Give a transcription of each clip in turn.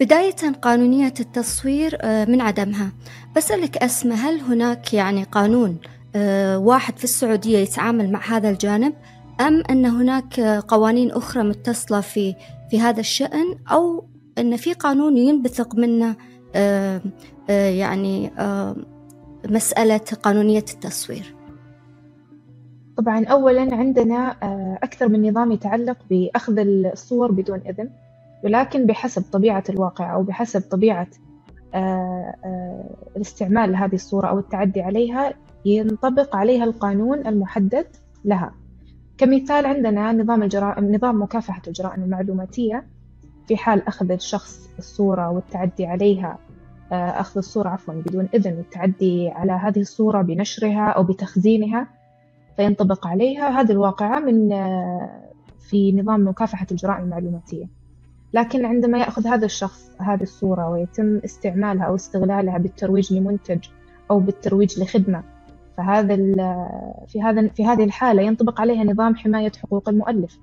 بداية قانونية التصوير آه، من عدمها. بسألك أسمى هل هناك يعني قانون آه، واحد في السعودية يتعامل مع هذا الجانب أم أن هناك قوانين أخرى متصلة في في هذا الشأن أو أن في قانون ينبثق منه آه، يعني مسألة قانونية التصوير؟ طبعا أولا عندنا أكثر من نظام يتعلق بأخذ الصور بدون إذن. ولكن بحسب طبيعة الواقع أو بحسب طبيعة آه، آه، الاستعمال لهذه الصورة أو التعدي عليها ينطبق عليها القانون المحدد لها. كمثال عندنا نظام الجرائم نظام مكافحة الجرائم المعلوماتية. في حال أخذ الشخص الصورة والتعدي عليها آه، أخذ الصورة عفوا بدون إذن والتعدي على هذه الصورة بنشرها أو بتخزينها فينطبق عليها. هذه الواقعة من في نظام مكافحة الجرائم المعلوماتية. لكن عندما يأخذ هذا الشخص هذه الصورة ويتم استعمالها أو استغلالها بالترويج لمنتج أو بالترويج لخدمة فهذا في هذا في هذه الحالة ينطبق عليها نظام حماية حقوق المؤلف.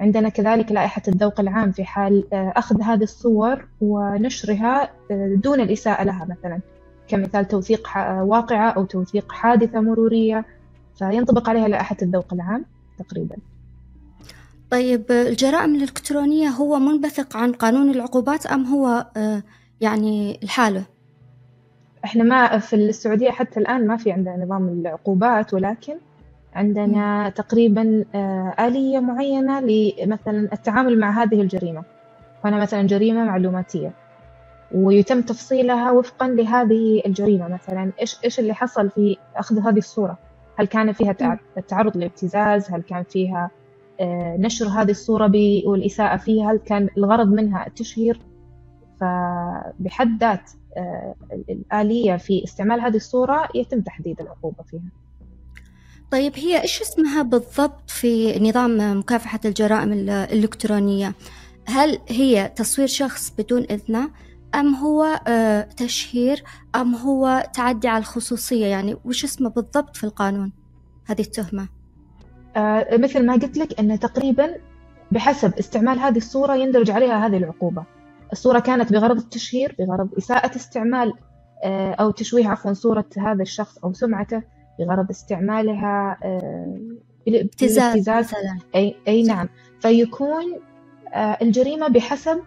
عندنا كذلك لائحة الذوق العام في حال آه، أخذ هذه الصور ونشرها آه، دون الإساءة لها مثلا كمثال توثيق واقعة أو توثيق حادثة مرورية فينطبق عليها لائحة الذوق العام تقريبا. طيب الجرائم الإلكترونية هو منبثق عن قانون العقوبات أم هو آه، يعني لحاله؟ إحنا ما في السعودية حتى الآن ما في عندنا نظام العقوبات ولكن عندنا تقريبا آه، آلية معينة لمثلا التعامل مع هذه الجريمة. هنا مثلا جريمة معلوماتية ويتم تفصيلها وفقا لهذه الجريمة. مثلا إيش إيش اللي حصل في أخذ هذه الصورة؟ هل كان فيها تعرض لابتزاز؟ هل كان فيها نشر هذه الصورة والإساءة فيها هل كان الغرض منها التشهير؟ فبحد ذات آه، الآلية في استعمال هذه الصورة يتم تحديد العقوبة فيها. طيب هي إيش اسمها بالضبط في نظام مكافحة الجرائم الإلكترونية؟ هل هي تصوير شخص بدون إذنه أم هو آه، تشهير أم هو تعدي على الخصوصية؟ يعني وش اسمه بالضبط في القانون هذه التهمة؟ آه، مثل ما قلت لك أنه تقريبا بحسب استعمال هذه الصورة يندرج عليها هذه العقوبة. الصورة كانت بغرض التشهير بغرض إساءة استعمال آه، أو تشويه عفوا صورة هذا الشخص أو سمعته بغرض استعمالها آه، ابتزاز مثلا. أي, أي نعم. فيكون الجريمة بحسب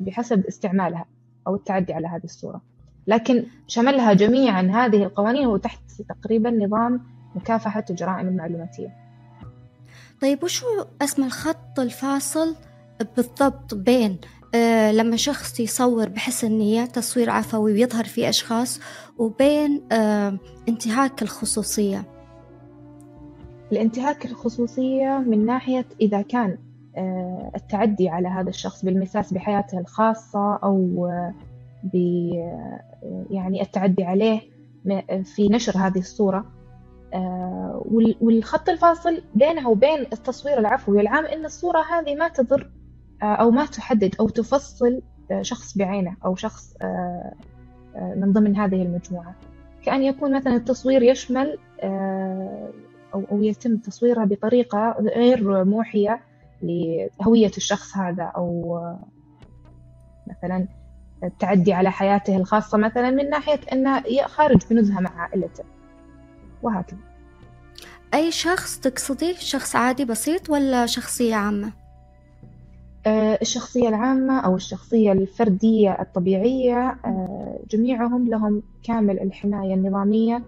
بحسب استعمالها أو التعدي على هذه الصورة. لكن شملها جميعا هذه القوانين هو تحت تقريبا نظام مكافحة الجرائم المعلوماتية طيب وشو اسم الخط الفاصل بالضبط بين آه لما شخص يصور بحسن نية تصوير عفوي ويظهر فيه أشخاص وبين آه انتهاك الخصوصية؟ الانتهاك الخصوصية من ناحية إذا كان آه التعدي على هذا الشخص بالمساس بحياته الخاصة أو آه يعني التعدي عليه في نشر هذه الصورة. آه، والخط الفاصل بينها وبين التصوير العفوي العام إن الصورة هذه ما تضر آه، أو ما تحدد أو تفصل آه، شخص بعينه أو شخص من ضمن هذه المجموعة. كأن يكون مثلا التصوير يشمل أو أو يتم تصويرها بطريقة غير موحية لهوية الشخص هذا أو مثلا التعدي على حياته الخاصة مثلا من ناحية أنه خارج بنزهة مع عائلته وهكذا. أي شخص تقصدي؟ شخص عادي بسيط ولا شخصية عامة؟ آه، الشخصية العامة أو الشخصية الفردية الطبيعية آه، جميعهم لهم كامل الحماية النظامية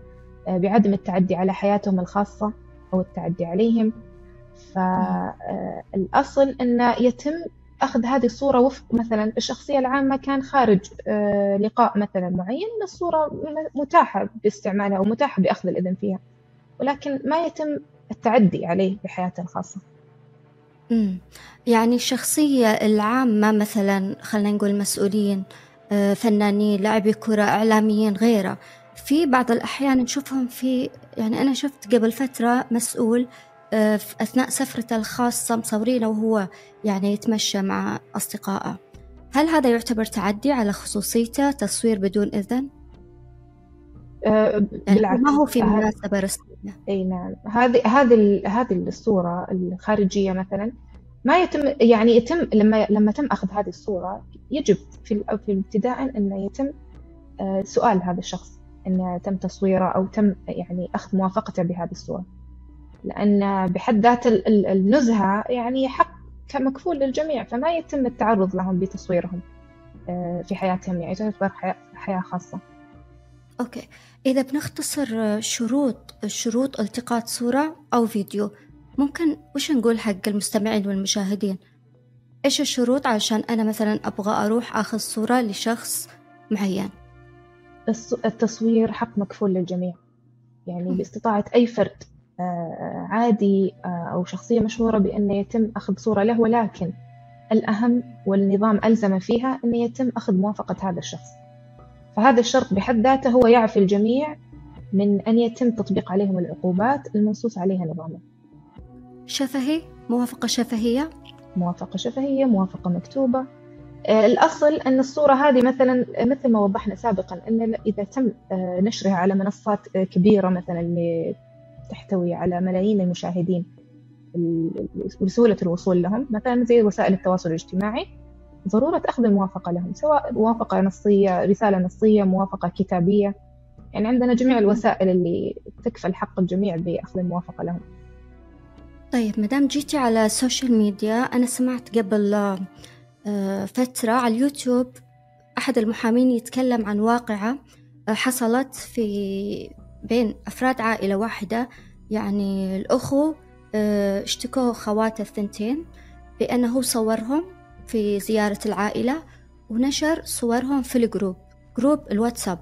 آه، بعدم التعدي على حياتهم الخاصة أو التعدي عليهم. فالأصل أنه يتم أخذ هذه الصورة وفق مثلا الشخصية العامة كان خارج آه، لقاء مثلا معين الصورة متاحة باستعمالها ومتاحة بأخذ الإذن فيها ولكن ما يتم التعدي عليه بحياته الخاصة مم. يعني الشخصية العامة مثلا خلينا نقول مسؤولين آه، فنانين لاعبي كرة إعلاميين غيره في بعض الأحيان نشوفهم في يعني أنا شفت قبل فترة مسؤول في أثناء سفرته الخاصة مصورينه وهو يعني يتمشى مع أصدقائه. هل هذا يعتبر تعدي على خصوصيته تصوير بدون إذن؟ أه يعني ما هو في مناسبة رسمية. أي نعم. هذه هذه هذه الصورة الخارجية مثلا ما يتم يعني يتم لما لما تم أخذ هذه الصورة يجب في في ابتداء أنه يتم آه، سؤال هذا الشخص أنه تم تصويره أو تم يعني أخذ موافقته بهذه الصورة. لأن بحد ذات النزهة يعني حق كمكفول للجميع فما يتم التعرض لهم بتصويرهم آه، في حياتهم يعني تعتبر حياة خاصة. أوكي. إذا بنختصر شروط شروط التقاط صورة أو فيديو ممكن وش نقول حق المستمعين والمشاهدين؟ إيش الشروط عشان أنا مثلا أبغى أروح أخذ صورة لشخص معين؟ التصوير حق مكفول للجميع يعني باستطاعة أي فرد. آه، عادي آه، أو شخصية مشهورة بأن يتم أخذ صورة له ولكن الأهم والنظام ألزم فيها أن يتم أخذ موافقة هذا الشخص. فهذا الشرط بحد ذاته هو يعفي الجميع من أن يتم تطبيق عليهم العقوبات المنصوص عليها نظاما شفهي؟ موافقة شفهية؟ موافقة شفهية موافقة مكتوبة. آه، الأصل أن الصورة هذه مثلا مثل ما وضحنا سابقا أن إذا تم نشرها على منصات كبيرة مثلا تحتوي على ملايين المشاهدين بسهولة الوصول لهم. مثلا زي وسائل التواصل الاجتماعي ضرورة أخذ الموافقة لهم سواء موافقة نصية رسالة نصية موافقة كتابية. يعني عندنا جميع الوسائل اللي تكفل حق الجميع بأخذ الموافقة لهم. طيب مدام جيتي على ال social media أنا سمعت قبل آه، فترة على اليوتيوب أحد المحامين يتكلم عن واقعة آه، حصلت في بين أفراد عائلة واحدة يعني الأخو آه، اشتكوا خواته الثنتين بأنه صورهم في زيارة العائلة ونشر صورهم في ال group group الواتساب.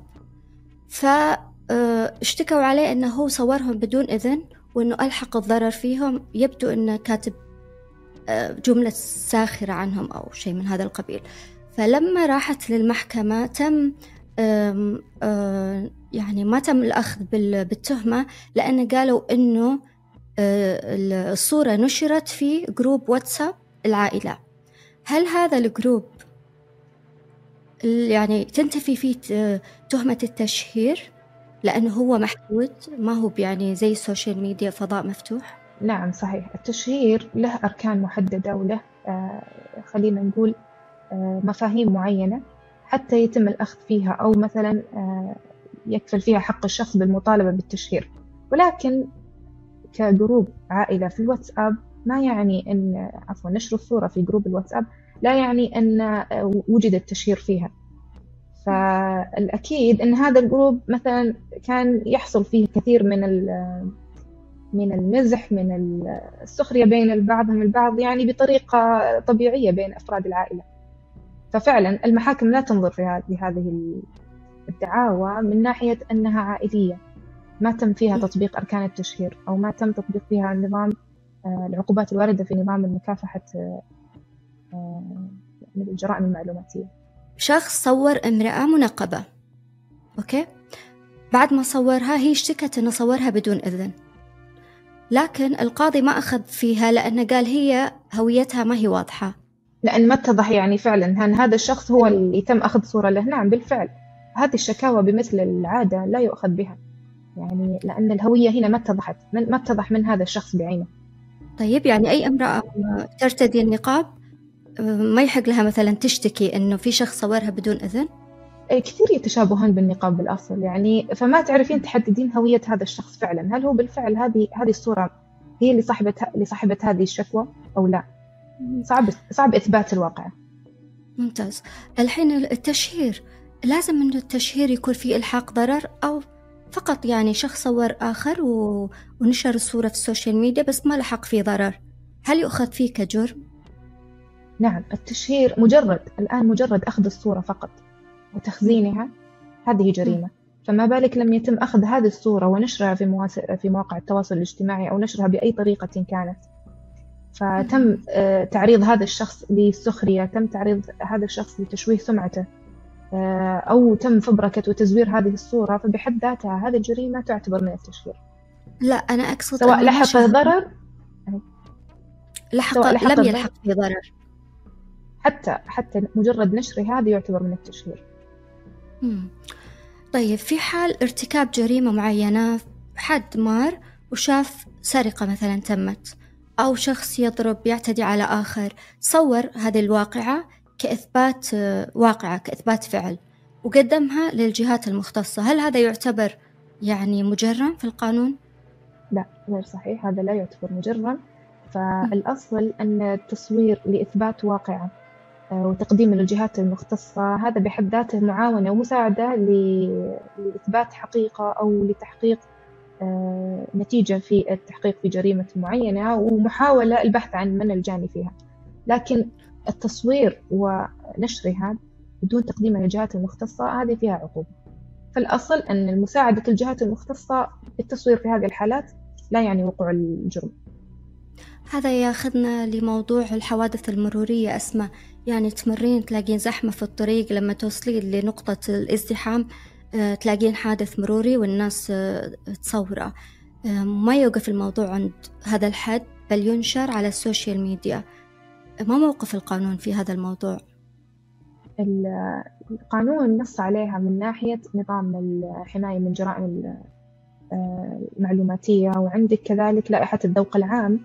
فاشتكوا آه، عليه أنه صورهم بدون إذن وأنه ألحق الضرر فيهم يبدو أنه كاتب آه، جملة ساخرة عنهم أو شيء من هذا القبيل. فلما راحت للمحكمة تم يعني ما تم الأخذ بالتهمة لأن قالوا إنه آه، الصورة نشرت في group واتساب العائلة. هل هذا ال group يعني تنتفي فيه تهمة التشهير؟ لأنه هو محدود ما هو يعني زي ال social media فضاء مفتوح. نعم صحيح. التشهير له أركان محددة وله آه خلينا نقول مفاهيم معينة. حتى يتم الأخذ فيها أو مثلا آه يكفل فيها حق الشخص بالمطالبة بالتشهير. ولكن ك group عائلة في الواتساب ما يعني أن عفوا نشر الصورة في group الواتساب لا يعني أن وجد التشهير فيها. فالأكيد أن هذا ال group مثلا كان يحصل فيه كثير من من المزح من السخرية بين بعضهم البعض يعني بطريقة طبيعية بين أفراد العائلة. ففعلا المحاكم لا تنظر في هذه الدعاوى من ناحية أنها عائلية. ما تم فيها تطبيق أركان التشهير أو ما تم تطبيق فيها نظام آه، العقوبات الواردة في نظام مكافحة آه، آه، الجرائم المعلوماتية. شخص صور امرأة منقبة. أوكي؟ بعد ما صورها هي اشتكت أنه صورها بدون إذن. لكن القاضي ما أخذ فيها لأنه قال هي هويتها ما هي واضحة. لأن ما اتضح يعني فعلا أن هذا الشخص هو اللي تم أخذ صورة له؟ نعم بالفعل. هذه الشكاوى بمثل العادة لا يؤخذ بها. يعني لأن الهوية هنا ما اتضحت ما اتضح من هذا الشخص بعينه. طيب يعني أي امرأة ترتدي النقاب ما يحق لها مثلا تشتكي إنه في شخص صورها بدون إذن؟ كثير يتشابهون بالنقاب بالأصل. يعني فما تعرفين تحددين هوية هذا الشخص فعلا. هل هو بالفعل هذه هذه الصورة هي اللي صاحبة اللي صاحبة هذه الشكوى أو لا؟ صعب صعب إثبات الواقع. ممتاز. الحين التشهير لازم إنه التشهير يكون فيه إلحاق ضرر أو فقط يعني شخص صور آخر و... ونشر الصورة في ال social media بس ما لحق فيه ضرر. هل يؤخذ فيه كجرم؟ نعم التشهير مجرد الآن مجرد أخذ الصورة فقط وتخزينها هذه جريمة. فما بالك لما يتم أخذ هذه الصورة ونشرها في, مواس... في مواقع التواصل الاجتماعي أو نشرها بأي طريقة كانت؟ فتم آه، تعريض هذا الشخص للسخرية تم تعريض هذا الشخص لتشويه سمعته آه، أو تم فبركة وتزوير هذه الصورة فبحد ذاتها هذه الجريمة تعتبر من التشهير لا أنا أقصد سواء لحق ضرر لحق, لم يلحق في ضرر. حتى حتى مجرد نشر هذا يعتبر من التشهير مم. طيب في حال ارتكاب جريمة معينة حد مار وشاف سرقة مثلا تمت أو شخص يضرب يعتدي على آخر. صور هذه الواقعة كإثبات واقعة كإثبات فعل وقدمها للجهات المختصة. هل هذا يعتبر يعني مجرم في القانون؟ لا غير صحيح هذا لا يعتبر مجرم. فالأصل أن التصوير لإثبات واقعة آه، وتقديم للجهات المختصة هذا بحد ذاته معاونة ومساعدة لإثبات حقيقة أو لتحقيق آه، نتيجة في التحقيق في جريمة معينة ومحاولة البحث عن من الجاني فيها. لكن التصوير ونشرها بدون تقديمها للجهات المختصة هذه فيها عقوبة. فالأصل أن مساعدة الجهات المختصة بالتصوير في هذه الحالات لا يعني وقوع الجرم. هذا ياخذنا لموضوع الحوادث المرورية أسماء. يعني تمرين تلاقين زحمة في الطريق لما توصلين لنقطة الازدحام آه، تلاقين حادث مروري والناس آه، تصوره. آه، ما يوقف الموضوع عند هذا الحد بل ينشر على السوشيال ميديا. ما موقف القانون في هذا الموضوع؟ القانون نص عليها من ناحية نظام الحماية من جرائم المعلوماتية وعندك كذلك لائحة الذوق العام.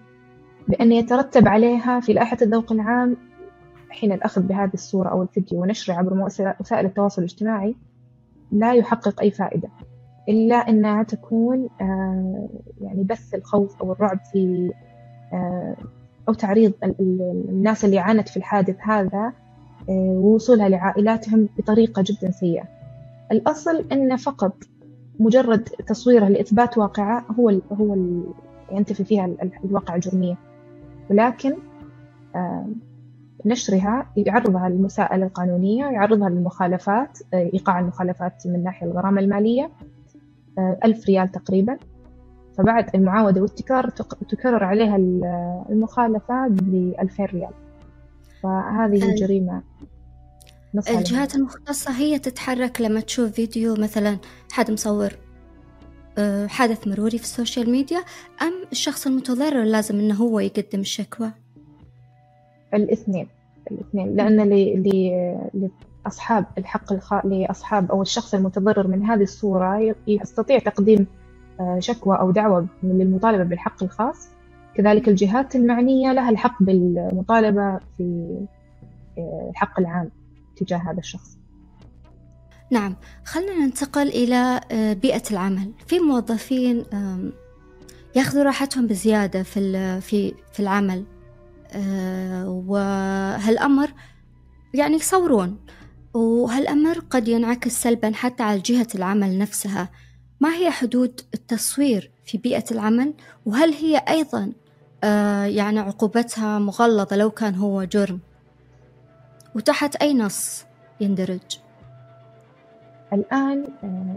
بأن يترتب عليها في لائحة الذوق العام حين الأخذ بهذه الصورة أو الفيديو ونشره عبر وسائل التواصل الاجتماعي لا يحقق أي فائدة إلا أنها تكون آه، يعني بث الخوف أو الرعب في آه، أو تعريض الناس اللي عانت في الحادث هذا آه، ووصولها لعائلاتهم بطريقة جدا سيئة. الأصل أن فقط مجرد تصويره لإثبات واقعة هو ال هو ال ينتفي فيها الواقعة الجرمية. ولكن نشرها يعرضها للمساءلة القانونية يعرضها للمخالفات إيقاع المخالفات من ناحية الغرامة المالية ألف ريال تقريبا. فبعد المعاودة والتكرار تكرر عليها المخالفة بألفين ريال. فهذه الجريمة الجهات المختصة هي تتحرك لما تشوف فيديو مثلا حد مصور آه، حدث مروري في ال social media أم الشخص المتضرر لازم أنه هو يقدم الشكوى؟ الاثنين الاثنين. لأن لأصحاب الحق الخ... لأصحاب أو الشخص المتضرر من هذه الصورة يستطيع تقديم آه، شكوى أو دعوة للمطالبة بالحق الخاص. كذلك الجهات المعنية لها الحق بالمطالبة في آه، الحق العام تجاه هذا الشخص. نعم. خلنا ننتقل إلى آه، بيئة العمل. في موظفين ياخذوا راحتهم بزيادة في في في العمل. وهالأمر يعني يصورون. وهالأمر قد ينعكس سلبا حتى على جهة العمل نفسها. ما هي حدود التصوير في بيئة العمل؟ وهل هي أيضا آه، يعني عقوبتها مغلظة لو كان هو جرم؟ وتحت أي نص يندرج؟ الآن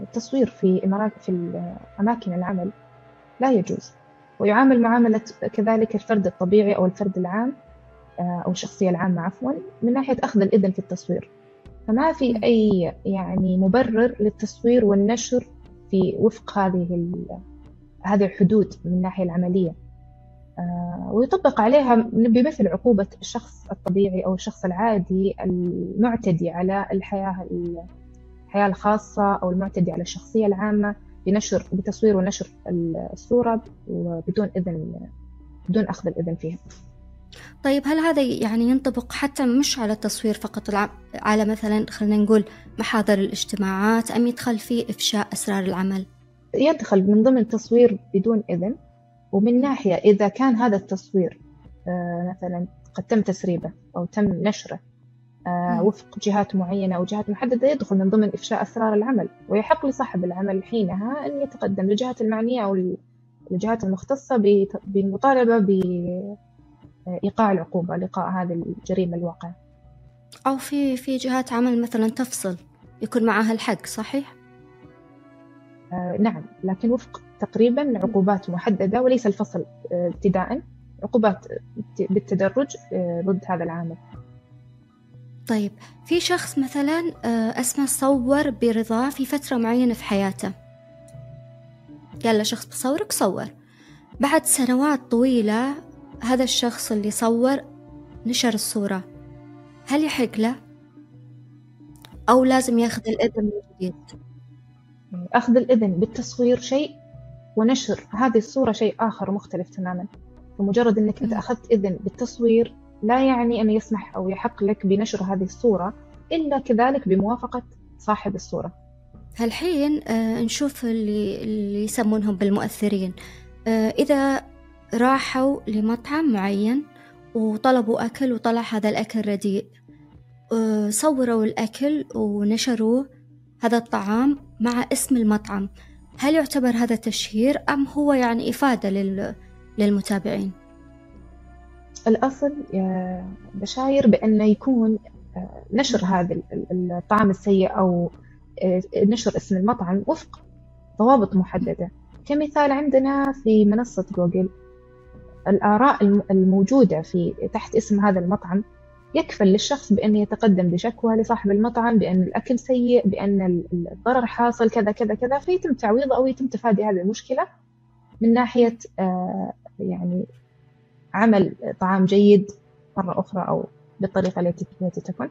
التصوير آه، في في أماكن العمل لا يجوز. ويعامل معاملة كذلك الفرد الطبيعي أو الفرد العام آه، أو الشخصية العامة عفوا من ناحية أخذ الإذن في التصوير. فما في أي يعني مبرر للتصوير والنشر في وفق هذه هذه الحدود من الناحية العملية. آه، ويطبق عليها بمثل عقوبة الشخص الطبيعي أو الشخص العادي المعتدي على الحياة الحياة الخاصة أو المعتدي على الشخصية العامة. بنشر بتصوير ونشر الصورة وبدون إذن بدون أخذ الإذن فيها طيب هل هذا يعني ينطبق حتى مش على التصوير فقط على مثلا خلينا نقول محاضر الاجتماعات أم يدخل في إفشاء أسرار العمل؟ يدخل من ضمن تصوير بدون إذن ومن ناحية إذا كان هذا التصوير آه، مثلا قد تم تسريبه أو تم نشره وفق جهات معينة أو جهات محددة يدخل من ضمن إفشاء أسرار العمل ويحق لصاحب العمل حينها أن يتقدم للجهات المعنية أو الجهات المختصة بالمطالبة بإيقاع العقوبة لإيقاع هذه الجريمة الواقعة. أو في في جهات عمل مثلا تفصل يكون معها الحق صحيح؟ آه نعم لكن وفق تقريبا عقوبات محددة وليس الفصل آه، ابتداء عقوبات بالتدرج آه، ضد هذا العامل. طيب في شخص مثلا آه، اسمه صور برضاه في فترة معينة في حياته. قال له شخص بصورك صور. بعد سنوات طويلة هذا الشخص اللي صور نشر الصورة. هل يحق له؟ أو لازم ياخذ الإذن من جديد؟ أخذ الإذن بالتصوير شيء ونشر. هذه الصورة شيء آخر مختلف تماما. فمجرد أنك أنت أخذت إذن بالتصوير لا يعني أنه يسمح أو يحق لك بنشر هذه الصورة إلا كذلك بموافقة صاحب الصورة. هالحين آه نشوف اللي, اللي يسمونهم بالمؤثرين. آه إذا راحوا لمطعم معين وطلبوا أكل وطلع هذا الأكل رديء آه صوروا الأكل ونشروه هذا الطعام مع اسم المطعم. هل يعتبر هذا تشهير أم هو يعني إفادة للمتابعين؟ الأصل بشاير بأنه يكون آه، نشر هذا الطعام السيء أو آه، نشر اسم المطعم وفق ضوابط محددة. كمثال عندنا في منصة جوجل الآراء الموجودة في تحت اسم هذا المطعم يكفل للشخص بأن يتقدم بشكوى لصاحب المطعم بأن الأكل سيء بأن الضرر حاصل كذا كذا كذا فيتم تعويضه أو يتم تفادي هذه المشكلة من ناحية آه، يعني عمل طعام جيد مرة أخرى أو بالطريقة التي تكون.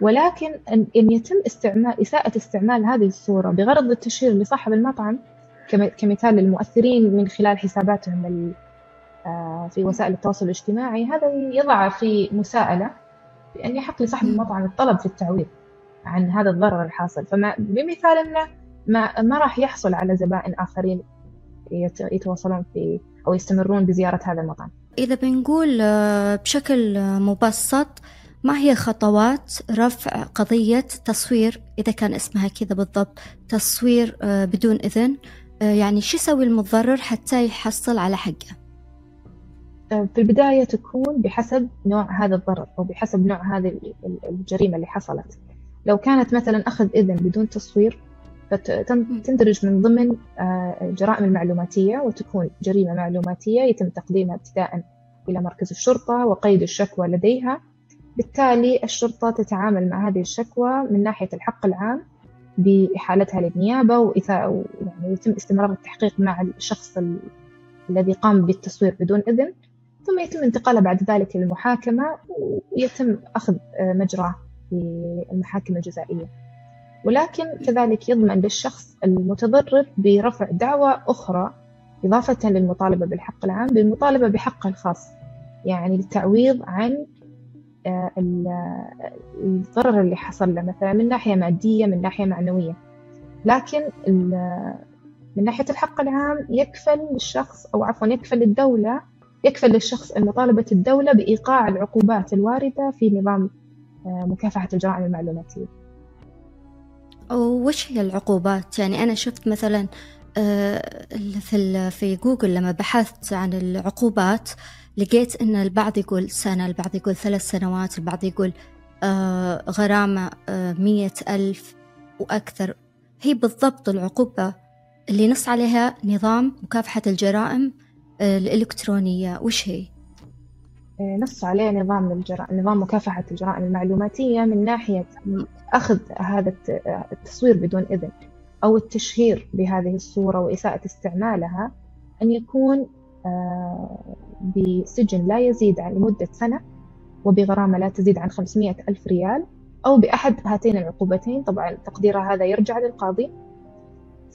ولكن أن يتم استعمال إساءة استعمال هذه الصورة بغرض التشهير لصاحب المطعم كمثال للمؤثرين من خلال حساباتهم آه، في وسائل التواصل الاجتماعي هذا يضع في مساءلة بأن يحق لصاحب المطعم الطلب في التعويض عن هذا الضرر الحاصل. فما بمثال أنه ما, ما راح يحصل على زبائن آخرين يتواصلون في أو يستمرون بزيارة هذا المطعم. إذا بنقول آه، بشكل مبسط ما هي خطوات رفع قضية تصوير؟ إذا كان اسمها كذا بالضبط تصوير آه، بدون إذن. آه، يعني شو يسوي المتضرر حتى يحصل على حقه؟ في البداية تكون بحسب نوع هذا الضرر أو بحسب نوع هذه الجريمة اللي حصلت. لو كانت مثلا أخذ إذن بدون تصوير فتندرج من ضمن الجرائم المعلوماتية وتكون جريمة معلوماتية يتم تقديمها ابتداء إلى مركز الشرطة وقيد الشكوى لديها. بالتالي الشرطة تتعامل مع هذه الشكوى من ناحية الحق العام بإحالتها للنيابة وإثاء يعني يتم استمرار التحقيق مع الشخص الذي قام بالتصوير بدون إذن. ثم يتم انتقالها بعد ذلك للمحاكمة ويتم أخذ مجراه في المحاكم الجزائية. ولكن كذلك يضمن للشخص المتضرر برفع دعوى أخرى إضافة للمطالبة بالحق العام بالمطالبة بحقه الخاص يعني التعويض عن آه، الضرر اللي حصل له مثلا من ناحية مادية من ناحية معنوية. لكن من ناحية الحق العام يكفل للشخص أو عفوا يكفل للدولة يكفل للشخص مطالبة الدولة بإيقاع العقوبات الواردة في نظام آه، مكافحة الجرائم المعلوماتية. وش هي العقوبات؟ يعني أنا شفت مثلا آه، في في جوجل لما بحثت عن العقوبات لقيت إن البعض يقول سنة البعض يقول ثلاث سنوات البعض يقول آه، غرامة مية ألف وأكثر هي بالضبط العقوبة اللي نص عليها نظام مكافحة الجرائم الإلكترونية وش هي؟ نص عليه نظام الجرائم نظام مكافحة الجرائم المعلوماتية من ناحية أخذ هذا التصوير بدون إذن أو التشهير بهذه الصورة وإساءة استعمالها أن يكون آه، بسجن لا يزيد عن لمدة سنة وبغرامة لا تزيد عن 500 ألف ريال أو بأحد هاتين العقوبتين. طبعا تقدير هذا يرجع للقاضي.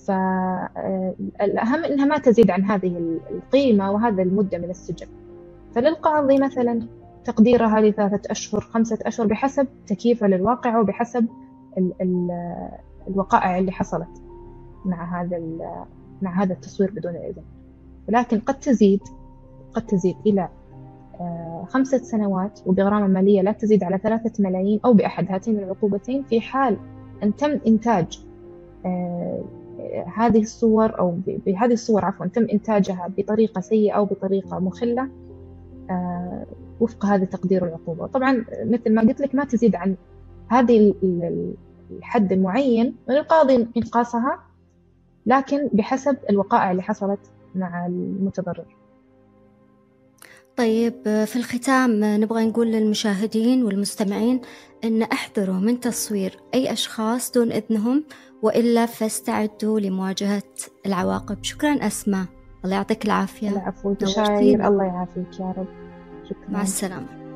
فالأهم أنها ما تزيد عن هذه القيمة وهذا المدة من السجن. فللقاضي مثلا تقديرها لثلاثة أشهر خمسة أشهر بحسب تكييفه للواقع وبحسب ال ال الوقائع اللي حصلت مع هذا مع هذا التصوير بدون إذن ولكن قد تزيد قد تزيد إلى آه، خمسة سنوات وبغرامة مالية لا تزيد على ثلاثة ملايين أو بأحد هاتين العقوبتين في حال أن تم إنتاج آه، هذه الصور أو بهذه الصور عفوا تم إنتاجها بطريقة سيئة أو بطريقة مخلة آه، وفق هذا تقدير العقوبة. طبعا مثل ما قلت لك ما تزيد عن هذه الحد المعين للقاضي إنقاصها لكن بحسب الوقائع اللي حصلت مع المتضرر. طيب في الختام نبغى نقول للمشاهدين والمستمعين أن احذروا من تصوير أي أشخاص دون إذنهم وإلا فاستعدوا لمواجهة العواقب. شكرا أسماء. الله يعطيك العافية. العفو الله يعافيك يا رب. شكرا. مع السلامة.